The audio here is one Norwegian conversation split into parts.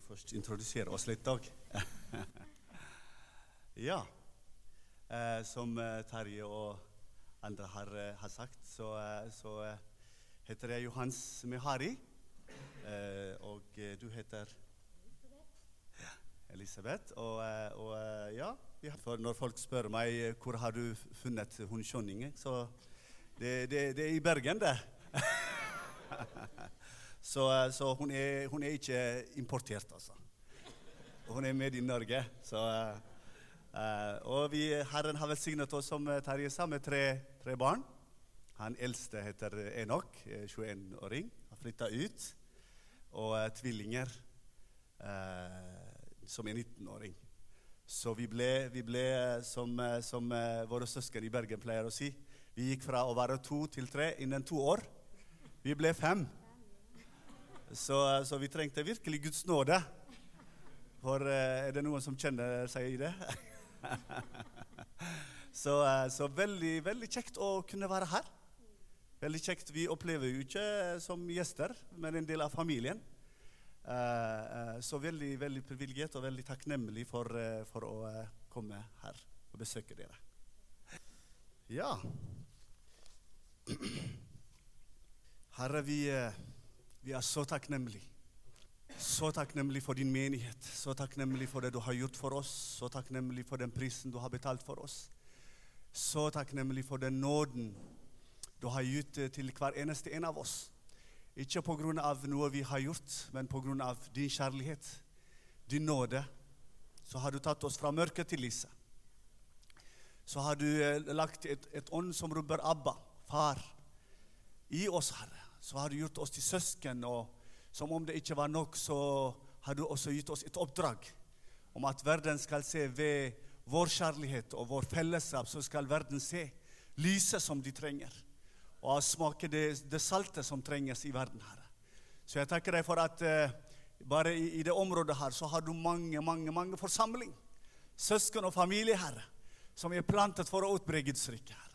vi først introdusere oss litt òg. ja. Eh, som eh, Terje og andre har, eh, har sagt, så, eh, så heter jeg Johans Mehari. Eh, og du heter Elisabeth. Og, og ja, for når folk spør meg hvor har du funnet hun Skjønningen, så det, det, det er i Bergen, det. Så, eh, så hun, er, hun er ikke importert, altså. Hun er med i Norge. Så, eh, og vi, Herren har velsignet oss, som Terje sa, med tre, tre barn. Han eldste heter Enok, eh, 21-åring. Har flytta ut. Og uh, tvillinger, uh, som er 19-åring. Så vi ble, vi ble som, som våre søsken i Bergen pleier å si, vi gikk fra å være to til tre innen to år. Vi ble fem. Så, så vi trengte virkelig Guds nåde. For eh, er det noen som kjenner seg i det? så, eh, så veldig, veldig kjekt å kunne være her. Veldig kjekt. Vi opplever jo ikke som gjester, men en del av familien. Eh, eh, så veldig veldig privilegert og veldig takknemlig for, eh, for å eh, komme her og besøke dere. Ja. Herre, vi, eh, vi er så takknemlige. Så takknemlig for din menighet, så takknemlig for det du har gjort for oss, så takknemlig for den prisen du har betalt for oss. Så takknemlig for den nåden du har gitt til hver eneste en av oss. Ikke pga. noe vi har gjort, men pga. din kjærlighet, din nåde. Så har du tatt oss fra mørket til lyset. Så har du eh, lagt et, et ånd som roper Abba, far, i oss, Herre. Så har du gjort oss til søsken, og som om det ikke var nok, så har du også gitt oss et oppdrag om at verden skal se ved vår kjærlighet og vår fellesskap, så skal verden se lyset som de trenger, og smake det, det saltet som trenges i verden, Herre. Så jeg takker deg for at uh, bare i, i det området her så har du mange, mange, mange forsamling. Søsken og familie, Herre, som er plantet for å utbre Guds rike, Herre.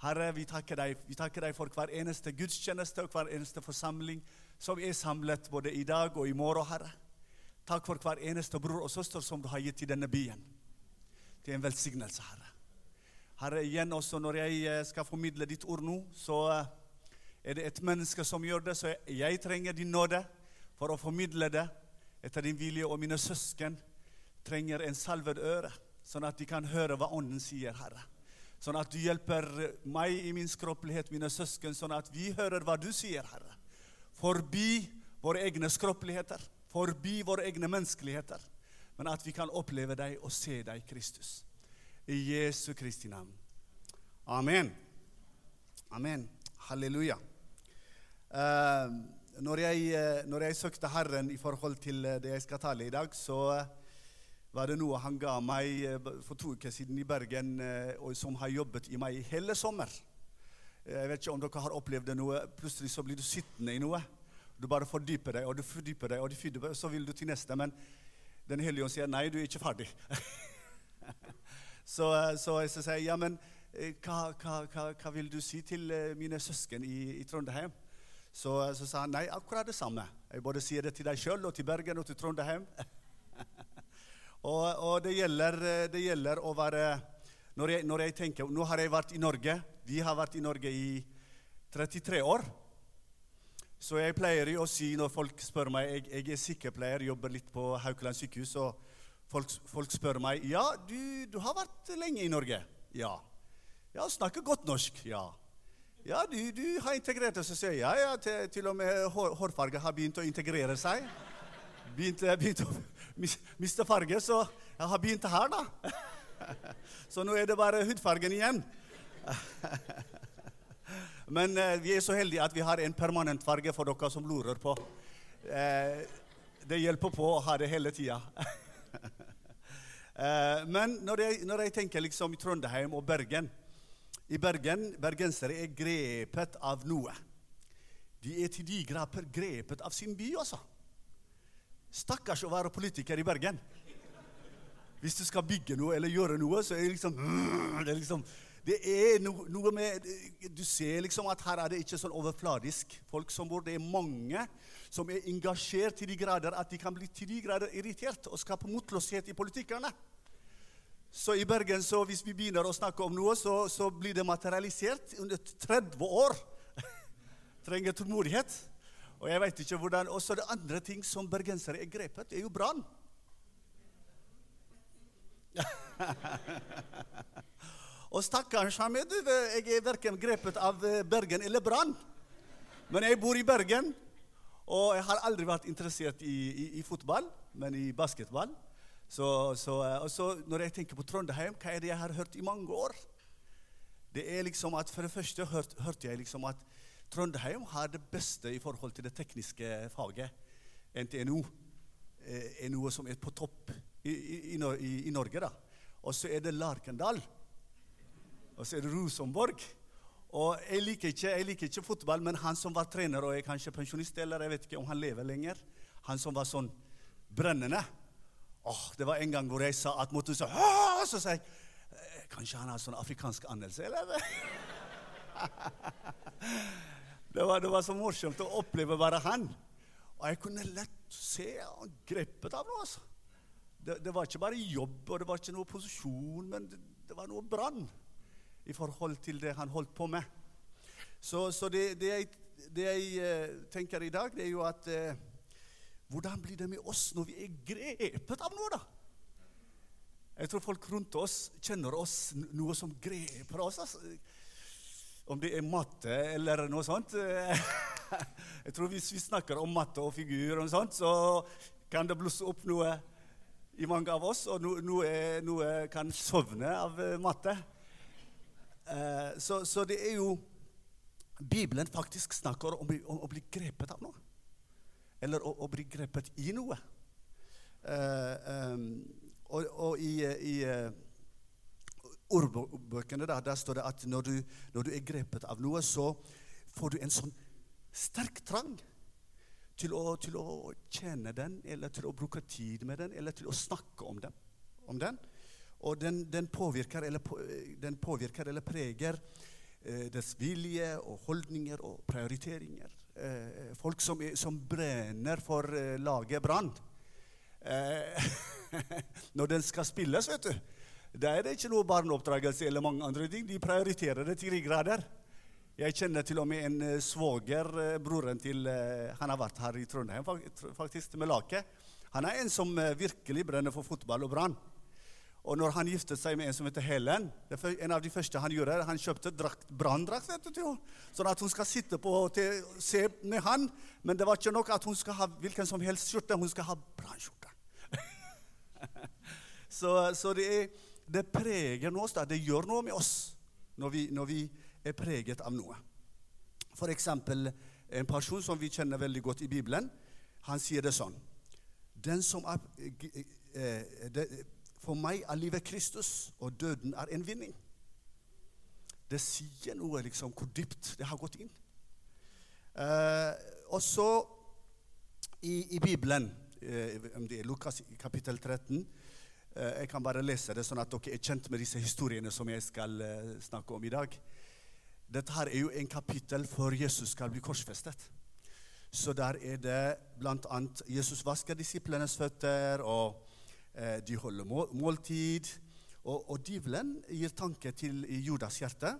Herre, vi takker, deg, vi takker deg for hver eneste gudstjeneste og hver eneste forsamling som er samlet både i dag og i morgen, Herre. Takk for hver eneste bror og søster som du har gitt i denne byen. Det er en velsignelse, Herre. Herre, igjen også når jeg eh, skal formidle ditt ord nå, så eh, er det et menneske som gjør det, så jeg, trenger din nåde for å formidle det etter din vilje, og mine søsken trenger en salvet øre, sånn at de kan høre hva Ånden sier, Herre. Sånn at du hjelper meg i min skroppelighet, mine søsken, sånn at vi hører hva du sier, Herre. Forbi våre egne skroppeligheter, forbi våre egne menneskeligheter. Men at vi kan oppleve deg og se deg, Kristus. I Jesu Kristi navn. Amen. Amen. Halleluja. Eh, når, jeg, eh, når jeg søkte Herren i forhold til eh, det jeg skal tale i dag, så var det noe han ga meg eh, for to uker siden i Bergen, eh, og som har jobbet i meg hele sommer. Eh, Jeg vet ikke om dere har opplevd det noe. Plutselig så blir du sittende i noe. Du bare fordyper deg, og du fordyper deg, og du fordyper så vil du til neste. Men Den hellige ånd sier nei, du er ikke ferdig. så, så jeg sier ja, men hva, hva, hva, hva vil du si til mine søsken i, i Trondheim? Så, så sa han nei, akkurat det samme. Jeg både sier det til deg sjøl og til Bergen og til Trondheim. og, og det, gjelder, eh, det gjelder å være når jeg, når jeg tenker, Nå har jeg vært i Norge. Vi har vært i Norge i 33 år. Så jeg pleier å si når folk spør meg Jeg, jeg er sykepleier, jobber litt på Haukeland sykehus. Og folk, folk spør meg Ja, du, du har vært lenge i Norge. Ja. Ja, snakker godt norsk. Ja. Ja, du, du har integrert deg. Så sier jeg ja, ja, til, til og med hår, hårfarge har begynt å integrere seg. Begynt, begynt å miste farge, så jeg har begynt her, da. Så nå er det bare hudfargen igjen. Men eh, vi er så heldige at vi har en permanent farge for dere som lurer på. Eh, det hjelper på å ha det hele tida. eh, men når jeg, når jeg tenker liksom i Trondheim og Bergen I Bergen, Bergensere er grepet av noe. De er til de grader grepet av sin by, altså. Stakkars å være politiker i Bergen. Hvis du skal bygge noe eller gjøre noe, så er det liksom, det er liksom Det er no, noe med Du ser liksom at her er det ikke sånn overfladisk folk som bor. Det er mange som er engasjert til de grader at de kan bli til de grader irritert og skape motløshet i politikerne. Så i Bergen, så hvis vi begynner å snakke om noe, så, så blir det materialisert under 30 år. Trenger tålmodighet. Og jeg vet ikke hvordan, Og så det andre ting som bergensere er grepet, det er jo brann. og stakkars Hamid, jeg er verken grepet av eh, Bergen eller brann. Men jeg bor i Bergen, og jeg har aldri vært interessert i, i, i fotball, men i basketball. Så, så, eh, og så når jeg tenker på Trondheim, hva er det jeg har hørt i mange år? Det er liksom at For det første hørte, hørte jeg liksom at Trondheim har det beste i forhold til det tekniske faget. NTNU eh, er noe som er på topp i, i, i, Norge. da. Og så er det Larkendal. Og så er det Rosenborg. Og jeg liker, ikke, jeg liker ikke fotball, men han som var trener og er kanskje pensjonist, eller jeg vet ikke om han lever lenger, han som var sånn brennende åh, Det var en gang hvor jeg sa at måtte så, Åh! så sa jeg «Eh, Kanskje han har sånn afrikansk anelse, eller? det, var, det var så morsomt å oppleve bare han. Og jeg kunne lett se han grepet av noe. altså. Det, det, var ikke bare jobb, og det var ikke noe posisjon, men det, det var noe brann i forhold til det han holdt på med. Så, så det, jeg, det, jeg, eh, tenker i dag, det er jo at eh, Hvordan blir det med oss når vi er grepet av noe, da? Jeg tror folk rundt oss kjenner oss noe som greper oss. Altså. Om det er matte eller noe sånt. Jeg tror Hvis vi snakker om matte og figur, og sånt, så kan det blusse opp noe i mange av oss, og noe, noe kan sovne av eh, matte. Eh, så, så, det er jo Bibelen faktisk snakker om, om, å bli grepet av noe. Eller å, å bli grepet i noe. Eh, um, og, og, i, i ordbøkene der, der, står det at når du, når du, er grepet av noe, så får du en sånn sterk trang til å, til å kjenne den, eller til å bruke tid med den, eller til å snakke om den. Om den. Og den, den, påvirker eller, den, påvirker eller, preger eh, dets vilje og holdninger og prioriteringer. Eh, folk som, som, brenner for eh, laget Brann. Eh, når den skal spilles, vet du, da er det ikke noe barneoppdragelse eller mange andre ting. De prioriterer det til de grader. Jeg kjenner til og med en uh, svoger, uh, broren til uh, Han har vært her i Trondheim, faktisk, med Lake. Han er en som virkelig brenner for fotball og Brann. Og når han giftet seg med en som heter Helen, en av de første han gjorde, han kjøpte branndrakt sånn at hun skal sitte på og se med han. Men det var ikke nok at hun skal ha hvilken som helst skjorte, hun skal ha brannskjorte. så, så det, er, det, preger oss, da. det gjør noe med oss når vi, når vi er preget av noe. F.eks. en person som vi kjenner veldig godt i Bibelen. Han sier det sånn Den som er eh, det, For meg er livet Kristus, og døden er en vinning. Det sier noe liksom hvor dypt det har gått inn. Eh, og i, i Bibelen, eh, om det er Lukas kapittel 13 eh, Jeg kan bare lese det, sånn at dere er kjent med disse historiene som jeg skal eh, snakke om i dag. Dette her er jo en kapittel før Jesus skal bli korsfestet. Så der er det bl.a. Jesus vasker disiplenes føtter, og eh, de holder måltid. Og, og djevelen gir tanke til Judas hjerte.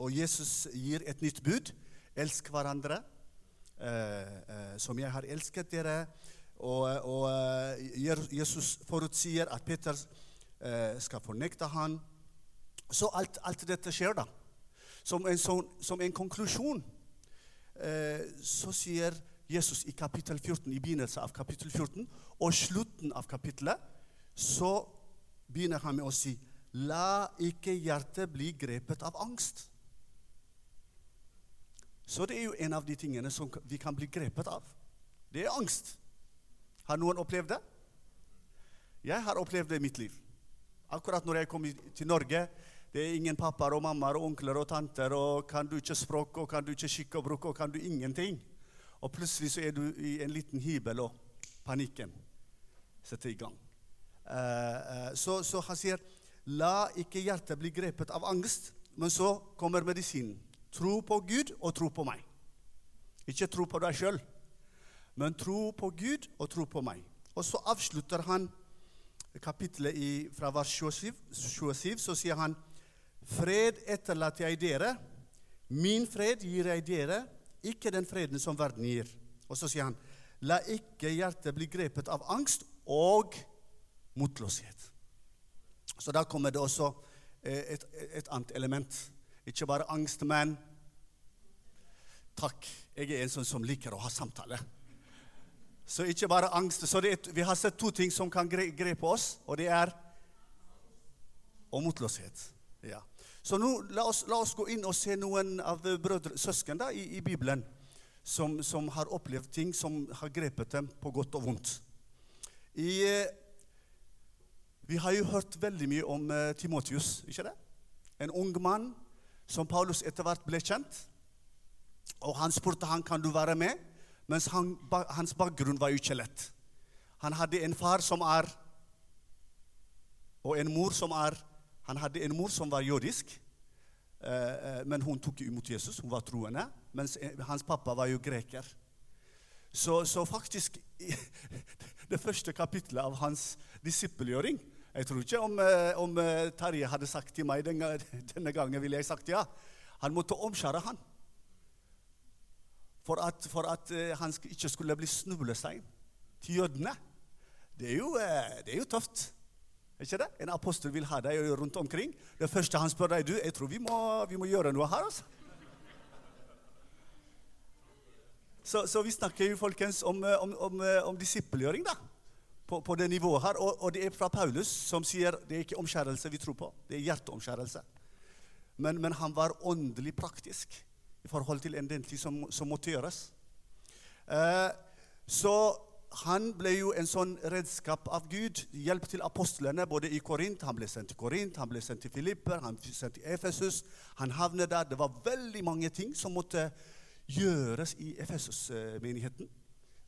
Og Jesus gir et nytt bud. Elsk hverandre eh, eh, som jeg har elsket dere. Og, og eh, Jesus forutsier at Peter eh, skal fornekte han. Så alt, alt dette skjer, da som en, sånn, som en konklusjon, eh, så sier Jesus i kapittel 14, i begynnelsen av kapittel 14 og slutten av kapittelet, så begynner han med å si La ikke hjertet bli grepet av angst. Så det er jo en av de tingene som vi kan bli grepet av. Det er angst. Har noen opplevd det? Jeg har opplevd det i mitt liv. Akkurat når jeg kom til Norge, det er ingen pappaer og mammaer og onkler og tanter, og kan du ikke språk, og kan du ikke skikk og bruk, og kan du ingenting. Og plutselig så er du i en liten hybel, og panikken setter i gang. Uh, uh, så, så, han sier, la ikke hjertet bli grepet av angst. men så kommer medisinen. Tro på Gud og tro på meg. Ikke tro på deg sjøl, men tro på Gud og tro på meg. Og så avslutter han kapittelet i, fra vers 27, 27, så sier han Fred etterlater jeg dere, min fred gir jeg dere, ikke den freden som verden gir. Og så sier han, la ikke hjertet bli grepet av angst og motløshet. Så da kommer det også eh, et, et annet element. Ikke bare angst, men takk. Jeg er en sånn som liker å ha samtale. Så ikke bare angst. Så et, vi har sett to ting som kan grepe oss, og det er og motløshet. Ja. Så nå, la oss, la oss, gå inn og se noen av brødre, søsken da, i, i Bibelen som, som, har opplevd ting som har grepet dem på godt og vondt. I, vi har jo hørt veldig mye om uh, Timotius, ikke det? En ung mann som Paulus etter hvert ble kjent. Og han spurte han, kan du være med, mens han, hans bakgrunn var jo ikke lett. Han hadde en far som er Og en mor som er han hadde en mor som var jødisk, eh, eh, men hun tok imot Jesus. Hun var troende. Mens eh, hans pappa var jo greker. Så, så faktisk Det første kapittelet av hans disippelgjøring Jeg tror ikke om, om Terje hadde sagt til meg denne, denne gangen ville jeg sagt ja. Han måtte omskjære han for at, for at han ikke skulle bli snublestein til jødene. Det er jo, det er jo tøft. Ikke det? En apostel vil ha deg rundt omkring. Det første han spør deg du, jeg tror vi må, vi må gjøre noe her. altså. Så, så, vi snakker jo folkens om, om, om, om disippelgjøring da, på, på, det nivået her. Og, og, det er fra Paulus, som sier det er ikke omskjærelse vi tror på, det er hjerteomskjærelse. Men, men han var åndelig praktisk i forhold til en del ting som, som måtte gjøres. Eh, så han ble jo en sånn redskap av Gud. Hjelp til apostlene både i Korint. Han ble sendt til Korint, han ble sendt til Filipper, han ble sendt til Efesus. Han havnet der. Det var veldig mange ting som måtte gjøres i Efesus-menigheten.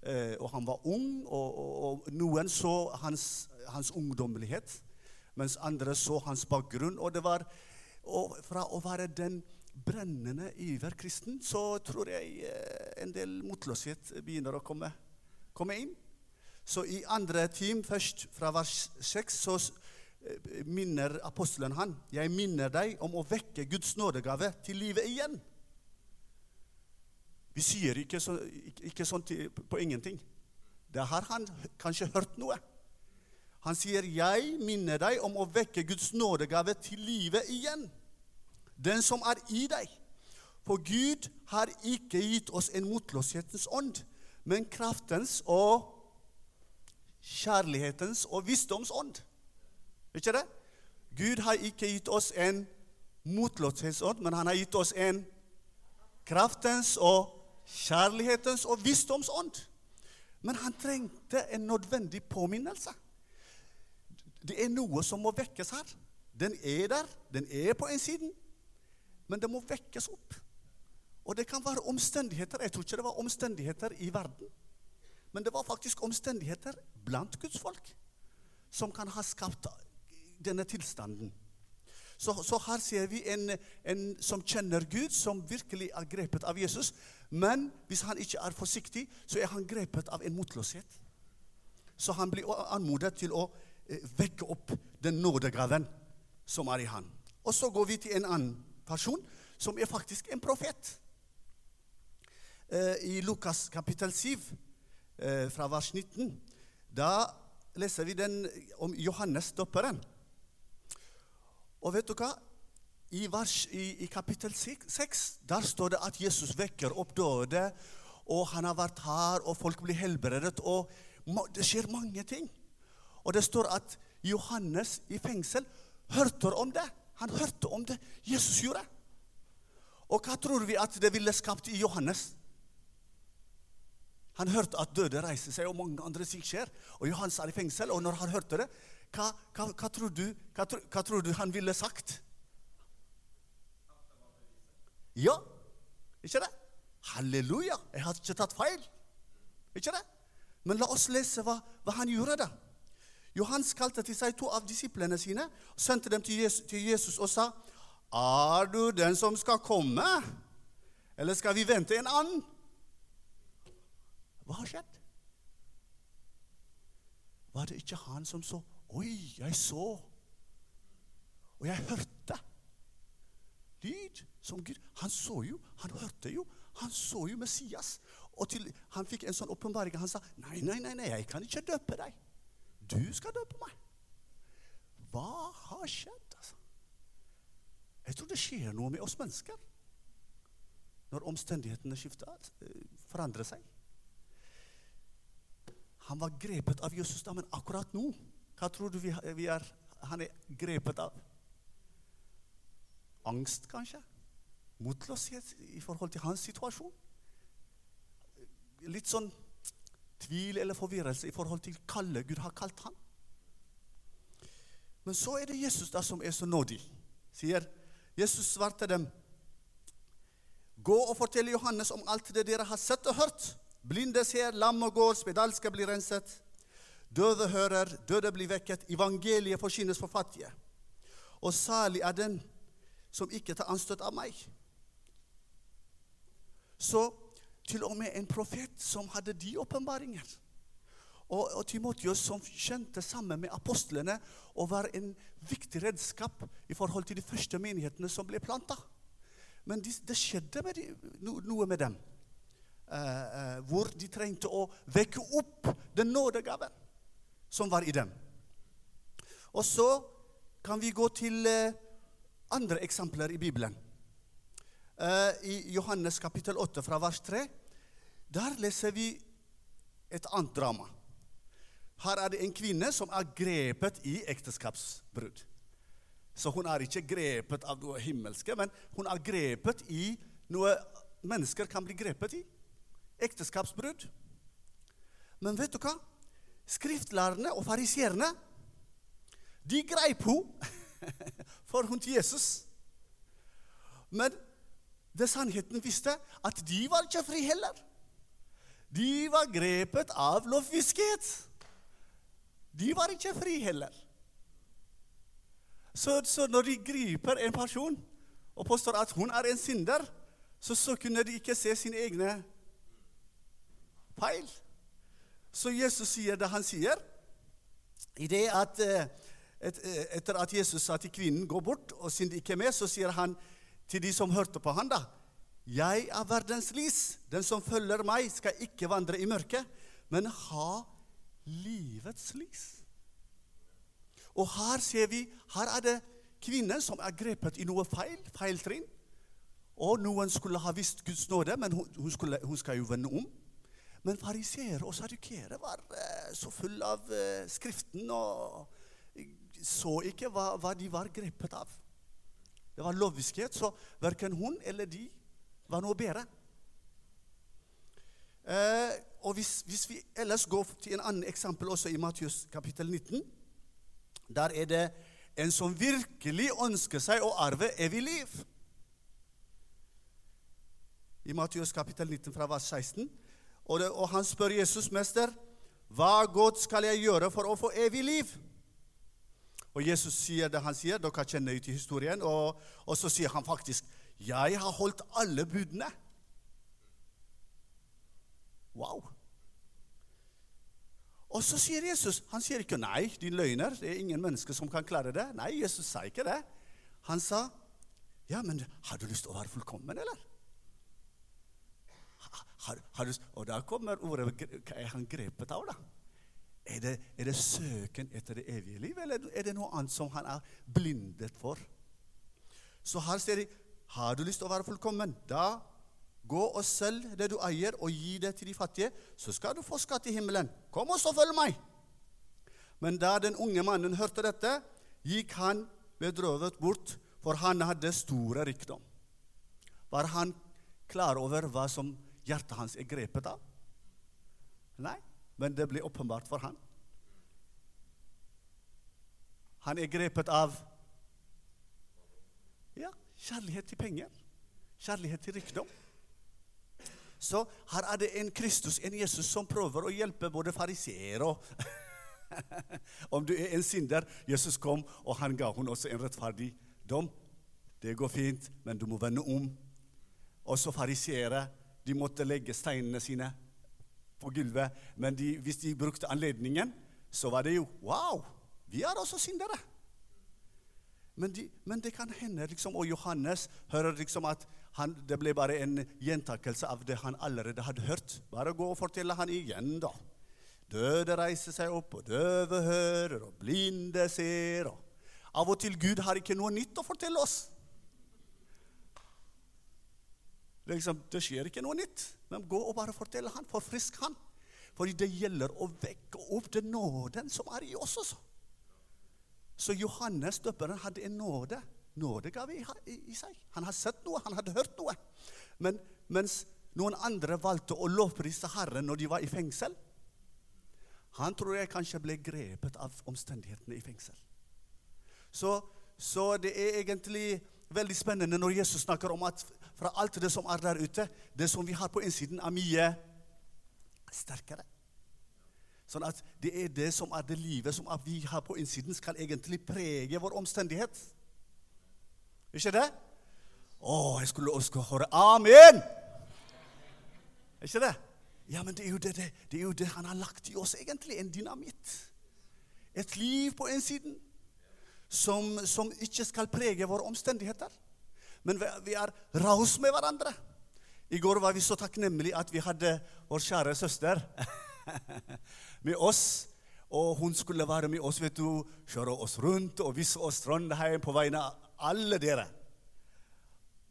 Eh, og han var ung, og, og, og noen så hans, hans, ungdommelighet, mens andre så hans bakgrunn. Og det var og fra å være den brennende iverkristen, så tror jeg eh, en del motløshet begynner å komme komme inn. Så i andre time, først fra vers 6, så eh, minner apostelen han Jeg minner deg om å vekke Guds nådegave til livet igjen. Vi sier ikke, så, ikke sånn på ingenting. Det har han kanskje hørt noe. Han sier, 'Jeg minner deg om å vekke Guds nådegave til livet igjen.' Den som er i deg. For Gud har ikke gitt oss en motløshetens ånd, men kraftens og kjærlighetens og visdomsånd. Ikke det? Gud har ikke gitt oss en motløshetsånd, men han har gitt oss en kraftens og kjærlighetens og visdomsånd. Men han trengte en nødvendig påminnelse. Det er noe som må vekkes her. Den er der, den er på en siden, men det må vekkes opp. Og det kan være omstendigheter Jeg tror ikke det var omstendigheter i verden. Men det var faktisk omstendigheter blant Guds folk som kan ha skapt denne tilstanden. Så, så her ser vi en, en, som kjenner Gud, som virkelig er grepet av Jesus. Men hvis han ikke er forsiktig, så er han grepet av en motløshet. Så han blir anmodet til å eh, vekke opp den nådegaven som er i han. Og så går vi til en annen person, som er faktisk en profet. Eh, i Lukas kapittel 7, eh, fra vers 19. Da leser vi den om Johannes døperen. Og vet du hva? I, vers, i, i kapittel 6 der står det at Jesus vekker opp døde, og han har vært her, og folk blir helbredet, og det skjer mange ting. Og det står at Johannes i fengsel hørte om det. Han hørte om det Jesus gjorde. Og hva tror vi at det ville skapt i Johannes? Han hørte at døde reiser seg, og mange andre ting skjer. Og Johannes er i fengsel, og når han hørte det, hva, hva, hva, tror, du, hva, tror du han ville sagt? Ja, ikke det? Halleluja! Jeg har ikke tatt feil. Ikke det? Men la oss lese hva, hva han gjorde. da. Johannes kalte til seg to av disiplene sine, sendte dem til Jesus, til Jesus og sa Er du den som skal komme, eller skal vi vente en annen? Hva har skjedd? Var det ikke han som så Oi, jeg så, og jeg hørte lyd som Gud Han så jo, han hørte jo, han så jo Messias. Og til, han fikk en sånn åpenbaring. Han sa, 'Nei, nei, nei, nei, jeg kan ikke døpe deg. Du skal døpe meg.' Hva har skjedd? altså? Jeg tror det skjer noe med oss mennesker når omstendighetene skifter, forandrer seg. Han var grepet av Jesus da, men akkurat nå Hva tror du vi er, han er grepet av? Angst, kanskje? Motløshet i forhold til hans situasjon? Litt sånn tvil eller forvirrelse i forhold til kallet Gud har kalt ham. Men så er det Jesus da som er så nådig. Sier Jesus svarte dem. Gå og fortell Johannes om alt det dere har sett og hørt. Blinde ser, lam og går, spedalske blir renset. Døde hører, døde blir vekket. Evangeliet forsynes for fattige. Og salig er den som ikke tar anstøt av meg. Så til og med en profet som hadde de åpenbaringer. Og, og Timotius som skjønte sammen med apostlene og var en viktig redskap i forhold til de første menighetene som ble planta. Men de, det skjedde med de, no, noe med dem. Eh, eh, hvor de trengte å vekke opp den nådegaven som var i dem. Og så kan vi gå til eh, andre eksempler i Bibelen. Uh, I Johannes kapittel 8 fra vers 3 der leser vi et annet drama. Her er det en kvinne som er grepet i ekteskapsbrudd. Så hun er ikke grepet av noe himmelske, men hun er grepet i noe mennesker kan bli grepet i. Ekteskapsbrudd. Men vet du hva? Skriftlærerne og fariseerne de greip henne for hun til Jesus. Men det sannheten visste, at de var ikke fri heller. De var grepet av lovfiskhet. De var ikke fri heller. Så, så, når de griper en person og påstår at hun er en synder, så, så kunne de ikke se sine egne feil. Så Jesus sier det han sier, i det at eh, et, eh, etter at Jesus sa til kvinnen 'gå bort', og de ikke er med, så sier han til de som hørte på han da, 'Jeg er verdens lys. Den som følger meg, skal ikke vandre i mørket, men ha livets lys'. Og her ser vi her er det kvinnen som er grepet i noe feil, feiltrinn. Og noen skulle ha visst Guds nåde, men hun, skulle, hun skal jo vende om. Men fariseere og sadukere var uh, så fulle av uh, Skriften og så ikke hva, hva, de var grepet av. Det var loviskhet, så verken hun eller de var noe bedre. Eh, og hvis, hvis, vi ellers går til en annen eksempel også i Matteus kapittel 19, der er det en som virkelig ønsker seg å arve evig liv. I Matteus kapittel 19 fra vers 16. Og, det, og han spør Jesus, 'Mester, hva godt skal jeg gjøre for å få evig liv?' Og Jesus sier det han sier. Dere kjenner jo til historien. Og, og, så sier han faktisk 'Jeg har holdt alle budene'. Wow. Og så sier Jesus Han sier ikke 'nei, din løgner'. Det er ingen mennesker som kan klare det. Nei, Jesus sa ikke det. Han sa 'Ja, men har du lyst til å være fullkommen, eller?' Har, har du, og da kommer ordet er han grepet av, da? Er det, er det, søken etter det evige liv, eller er det noe annet som han er blindet for? Så her ser de har du lyst til å være fullkommen, da gå og selg det du eier, og gi det til de fattige, så skal du få skatt i himmelen. Kom og så følg meg. Men da den unge mannen hørte dette, gikk han bedrøvet bort, for han hadde store rikdom. Var han klar over hva som hjertet hans er grepet av? Nei men det blir åpenbart for han. Han er grepet av ja, kjærlighet til penger, kjærlighet til rikdom. Så her er det en Kristus, en Jesus, som prøver å hjelpe både fariseere og Om du er en synder Jesus kom, og han ga hun også en rettferdig dom. Det går fint, men du må vende om. Også fariseere. De måtte legge steinene sine på gulvet. Men de, hvis de brukte anledningen, så var det jo Wow! Vi er også syndere. Men, de, men, det kan hende, liksom, og Johannes hører liksom at han, det ble bare en gjentakelse av det han allerede hadde hørt. Bare gå og fortelle han igjen, da. Døde reiser seg opp, og døve hører, og blinde ser. Og. Av og til Gud har ikke noe nytt å fortelle oss. Liksom, det skjer ikke noe nytt. Men gå og bare fortell han, forfrisk han. Fordi det gjelder å vekke opp den nåden som er i oss også. Så Johannes døperen hadde en nåde. Nådegave i, i, i, seg. Han hadde sett noe, han hadde hørt noe. Men mens noen andre valgte å lovprise Herren når de var i fengsel, han tror jeg kanskje ble grepet av omstendighetene i fengsel. Så, så det er egentlig veldig spennende når Jesus snakker om at fra alt det som er der ute, det som vi har på innsiden, er mye sterkere. Sånn at det er det som er det livet som vi har på innsiden, skal egentlig prege vår omstendighet. Ikke det? Å, jeg skulle ønske å høre amen! Ikke det? Ja, men det er, det, det, det er, jo det, han har lagt i oss, egentlig. En dynamitt. Et liv på innsiden som, som ikke skal prege våre omstendigheter. Men vi er rause med hverandre. I går var vi så takknemlige at vi hadde vår kjære søster med oss. Og hun skulle være med oss, vet du, kjøre oss rundt og vise oss Trondheim på vegne av alle dere.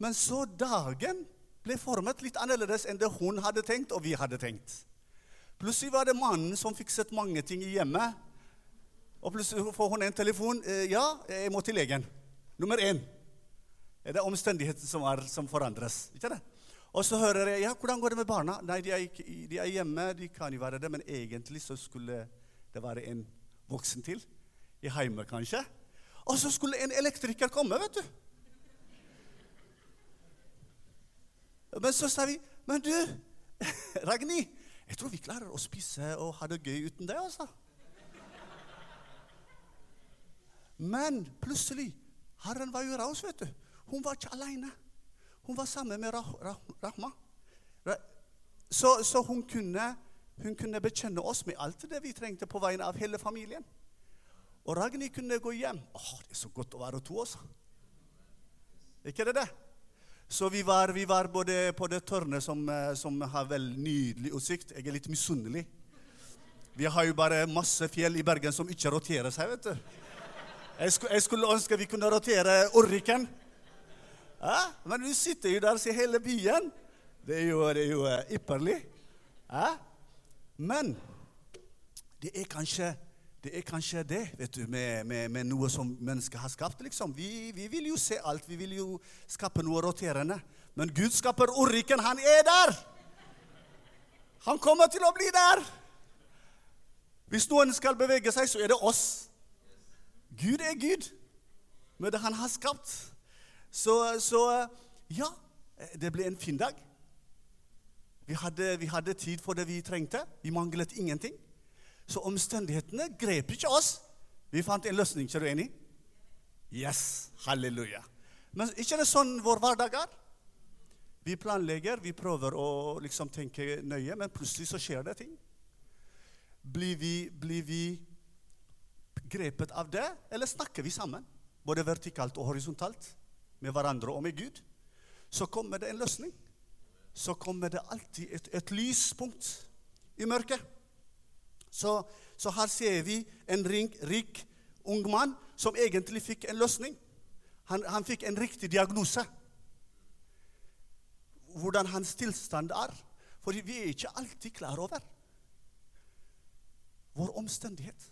Men så dagen ble formet litt annerledes enn det hun hadde tenkt, og vi hadde tenkt. Plutselig var det mannen som fikset mange ting i hjemmet. Og plutselig får hun en telefon. Eh, 'Ja, jeg må til legen.' Nummer én. Det er omstendigheten som, som forandres. ikke det? Og så hører jeg ja, 'Hvordan går det med barna?' Nei, de er, ikke, de er hjemme. De kan jo være det, men egentlig så skulle det være en voksen til. I hjemme, kanskje. Og så skulle en elektriker komme, vet du. Men så sa vi, 'Men du, Ragni, jeg tror vi klarer å spise og ha det gøy uten deg.' altså. Men plutselig Herren var jo raus, vet du. Hun var ikke alene. Hun var sammen med Rahma. Så, så hun, kunne, hun, kunne, bekjenne oss med alt det vi trengte på vegne av hele familien. Og Ragnhild kunne gå hjem. Åh, det er så godt å være to, også. Ikke det det? Så vi var, vi var både på det tårnet som, eh, som, har veldig nydelig utsikt. Jeg er litt misunnelig. Vi har jo bare masse fjell i Bergen som ikke roterer seg, vet du. Jeg skulle, jeg skulle ønske vi kunne rotere Orriken. Ja, men vi sitter jo der og ser hele byen. Det er jo, det er jo ypperlig. Ja? Men det er kanskje det er kanskje det vet du, med, med, med noe som mennesket har skapt. liksom. Vi, vi, vil jo se alt. Vi vil jo skape noe roterende. Men Gud skaper orriken. Han er der! Han kommer til å bli der! Hvis noen skal bevege seg, så er det oss. Gud er Gud med det han har skapt. Så, så, ja, det ble en fin dag. Vi hadde, vi hadde, tid for det vi trengte. Vi manglet ingenting. Så omstendighetene grep ikke oss. Vi fant en løsning. Er du enig? Yes. Halleluja. Men ikke det sånn vår hverdag er? Vi planlegger, vi prøver å liksom tenke nøye, men plutselig så skjer det ting. Blir vi, blir vi grepet av det, eller snakker vi sammen? Både vertikalt og horisontalt med hverandre og med Gud, så kommer det en løsning. Så kommer det alltid et, et lyspunkt i mørket. Så, så, her ser vi en rik, rik ung mann som egentlig fikk en løsning. Han, han fikk en riktig diagnose. Hvordan hans tilstand er. For vi er ikke alltid klar over vår omstendighet.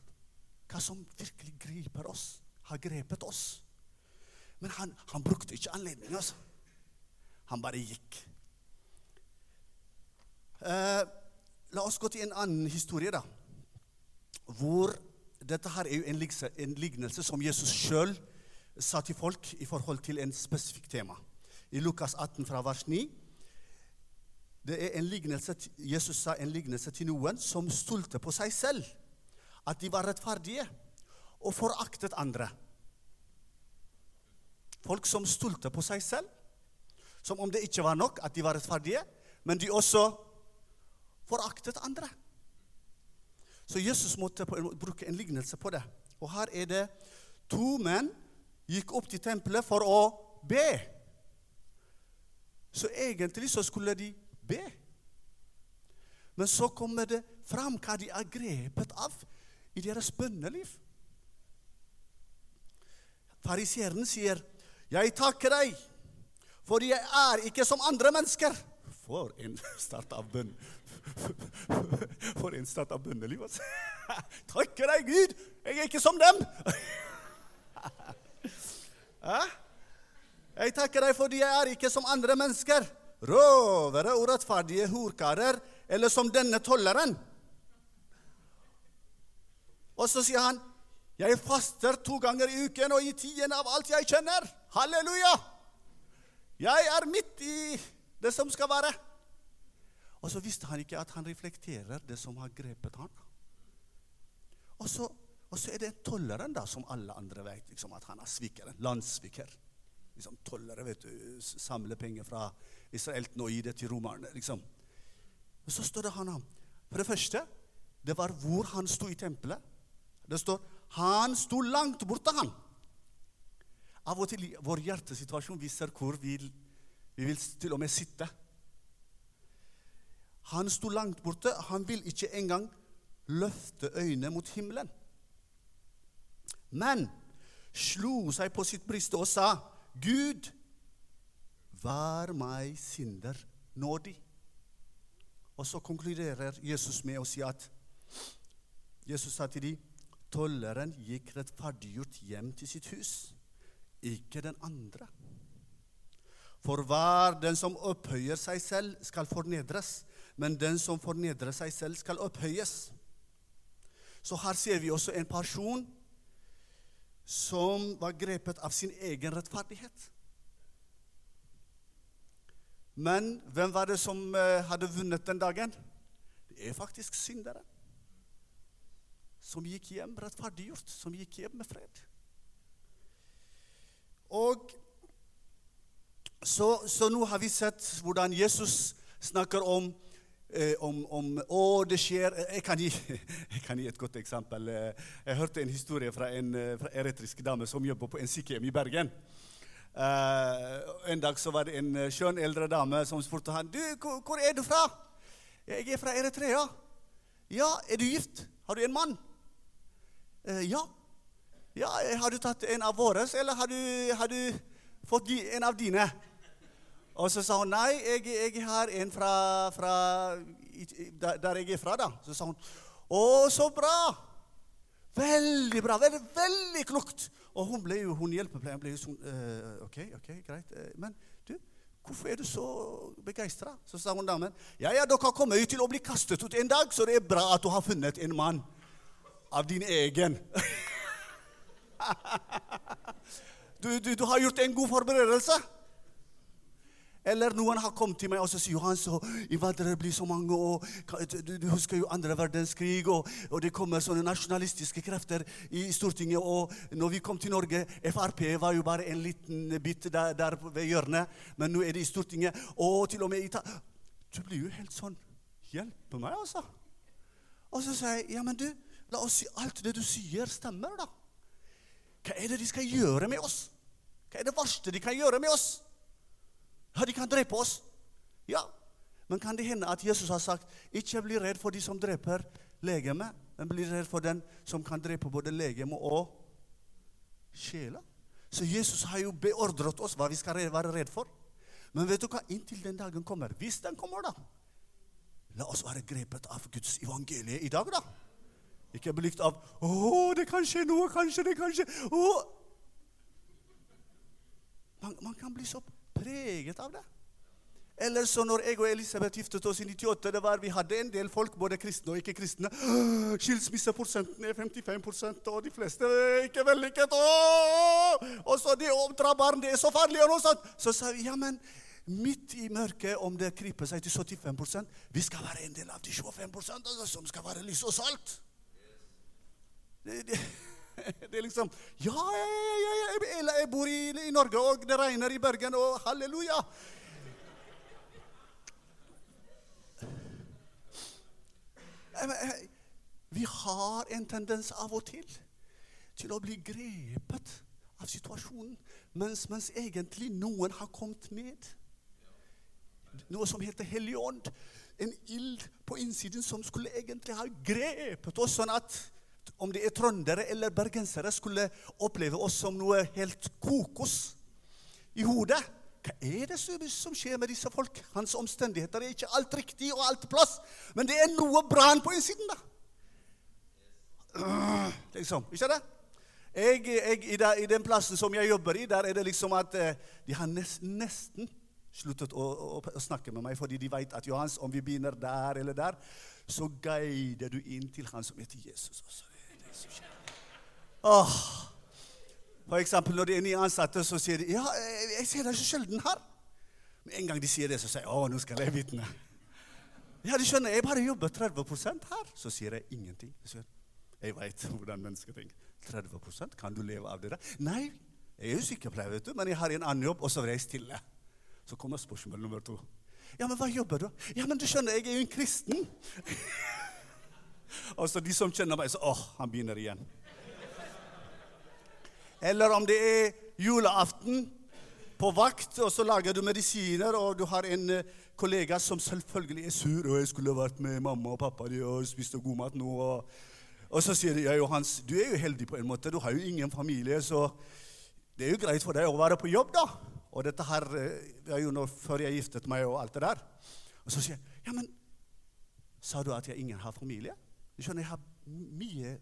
Hva som virkelig griper oss, har grepet oss. Men han, han brukte ikke anledningen. Altså. Han bare gikk. Eh, la oss gå til en annen historie, da. Hvor dette her er jo en, en lignelse som Jesus sjøl sa til folk i forhold til en spesifikk tema. I Lukas 18 fra vers 9. Det er en lignelse, Jesus sa en lignelse til noen som stolte på seg selv. At de var rettferdige og foraktet andre. Folk som stolte på seg selv. Som om det ikke var nok at de var rettferdige, men de også foraktet andre. Så Jesus måtte bruke en lignelse på det. Og her er det to menn gikk opp til tempelet for å be. Så egentlig så skulle de be. Men så kommer det fram hva de er grepet av i deres bønneliv. Fariseeren sier, 'Jeg takker deg, fordi jeg er ikke som andre mennesker.' For en start av bønn. For en start av bønneliv. Takker deg, Gud! Jeg er ikke som dem! Jeg takker deg fordi jeg er ikke som andre mennesker. Rovere, urettferdige horkarer, eller som denne tolleren. Og så sier han, 'Jeg faster to ganger i uken og i tiden av alt jeg kjenner.' Halleluja! Jeg er midt i det som skal være. Og så visste han ikke at han reflekterer det som har grepet han. Og så, og så er det tolleren, da, som alle andre vet liksom, at han er svikeren. Landssviker. Liksom, tollere vet du, samler penger fra israelten og gir det til romerne. Liksom. Og så står det han om. For det første, det var hvor han sto i tempelet. Det står han sto langt borte, han. Av og til vår hjertesituasjon viser hvor vi, vi vil til og med sitte. Han sto langt borte. Han vil ikke engang løfte øynene mot himmelen. Men slo seg på sitt bryst og sa, 'Gud, vær meg synder nådig.' Og så konkluderer Jesus med å si at Jesus sa til dem, 'Tolleren gikk rettferdiggjort hjem til sitt hus, ikke den andre.' For hver den som opphøyer seg selv, skal fornedres, men den som fornedrer seg selv, skal opphøyes. Så her ser vi også en person som var grepet av sin egen rettferdighet. Men hvem var det som eh, hadde vunnet den dagen? Det er faktisk synderen. Som gikk hjem rettferdiggjort, som gikk hjem med fred. Og så, så nå har vi sett hvordan Jesus snakker om Eh, om, om, Å, det skjer jeg kan, gi, jeg kan, gi, et godt eksempel. Eh, jeg hørte en historie fra en eh, fra eritreisk dame som jobber på en sykehjem i Bergen. Uh, en dag så var det en skjønn eldre dame som spurte han, du, hvor er du fra? Jeg er fra Eritrea. Ja, er du gift? Har du en mann? Uh, ja. ja. Har du tatt en av våre, eller har du, har du fått en av dine? Og så sa hun nei, jeg, jeg har en fra, fra der, jeg er fra. da. Så sa hun å, så bra! Veldig bra. Veldig, veldig klokt. Og hun ble jo, hun hjelpepleieren ble jo sånn uh, OK, ok, greit. Men du, hvorfor er du så begeistra? Så sa hun damen ja, ja, dere kommer jo til å bli kastet ut en dag, så det er bra at du har funnet en mann av din egen. du, du, du har gjort en god forberedelse. Eller noen har kommet til meg og så sier han så innvandrere blir så mange. og Du, du husker jo andre verdenskrig, og, og, det kommer sånne nasjonalistiske krefter i Stortinget. Og når vi kom til Norge Frp var jo bare en liten bit der, der ved hjørnet, men nå er det i Stortinget. Og til og med i ta Du blir jo helt sånn Hjelpe meg, altså. Og så sier jeg, ja, men du, la oss si alt det du sier, stemmer, da. Hva er det de skal gjøre med oss? Hva er det verste de kan gjøre med oss? Ja, de kan drepe oss. Ja. Men kan det hende at Jesus har sagt ikke bli redd for de som dreper legemet, men bli redd for den som kan drepe både legeme og sjela? Så Jesus har jo beordret oss hva vi skal være redd for. Men vet du hva? Inntil den dagen kommer, hvis den kommer, da La oss være grepet av Guds evangelie i dag, da. Ikke belykt av 'Å, det kan skje noe. Kanskje det kan skje.' Man, man kan bli så preget av det. Eller så når jeg og Elisabeth giftet oss i 98, det var, vi hadde en del folk, både kristne og ikke-kristne. Skilsmisseprosenten er 55% og de fleste er ikke vellykket. Og så det å oppdra barn, det er så farlig. og noe sånt. Så sa vi ja, men midt i mørket, om det kryper seg til 75 Vi skal være en del av de 25 altså, som skal være lys og salt. Det, det, det liksom Ja, ja jeg, jeg bor i, i Norge, og det regner i Bergen, og halleluja. Vi har en tendens av og til til å bli grepet av situasjonen, mens, mens egentlig noen har kommet med. Noe som heter Hellig Ånd. En ild på innsiden som skulle egentlig ha grepet oss, sånn at om det er trøndere eller bergensere, skulle oppleve oss som noe helt kokos i hodet. Hva er det som skjer med disse folk? Hans omstendigheter er ikke alt riktig og alt plass, men det er noe brann på innsiden, da. Liksom, ikke det? Jeg, jeg, i, der, I den plassen som jeg jobber i, der er det liksom at eh, de har nest, nesten sluttet å, å, å, snakke med meg, fordi de vet at Johans, om vi begynner der eller der, så guider du inn til han som heter Jesus. Også. Det Åh. For eksempel når de er nye ansatte, så sier de ja, jeg ser deg så sjelden her. Med en gang de sier det, så sier jeg å, nå skal jeg vitne. Ja, de skjønner, jeg bare jobber 30 her. Så sier jeg ingenting. Jeg veit hvordan mennesker tenker. 30% Kan du leve av det der? Nei, jeg er jo sykepleier, vet du, men jeg har en annen jobb, og så var jeg stille. Så kommer spørsmål nummer to. Ja, men hva jobber du? Ja, men du skjønner, jeg er jo en kristen. Og så de som kjenner meg, så åh, han begynner igjen. Eller om det er julaften på vakt, og så lager du medisiner, og du har en uh, kollega som selvfølgelig er sur, og jeg skulle vært med mamma og pappa de, og spist god mat nå. Og, og så sier de ja, Johans, du er jo heldig på en måte, du har jo ingen familie, så det er jo greit for deg å være på jobb, da. Og dette her eh, det er jo når, før jeg giftet meg og alt det der. Og så sier jeg, ja, men sa du at jeg ingen har familie? Du skjønner, jeg har mye,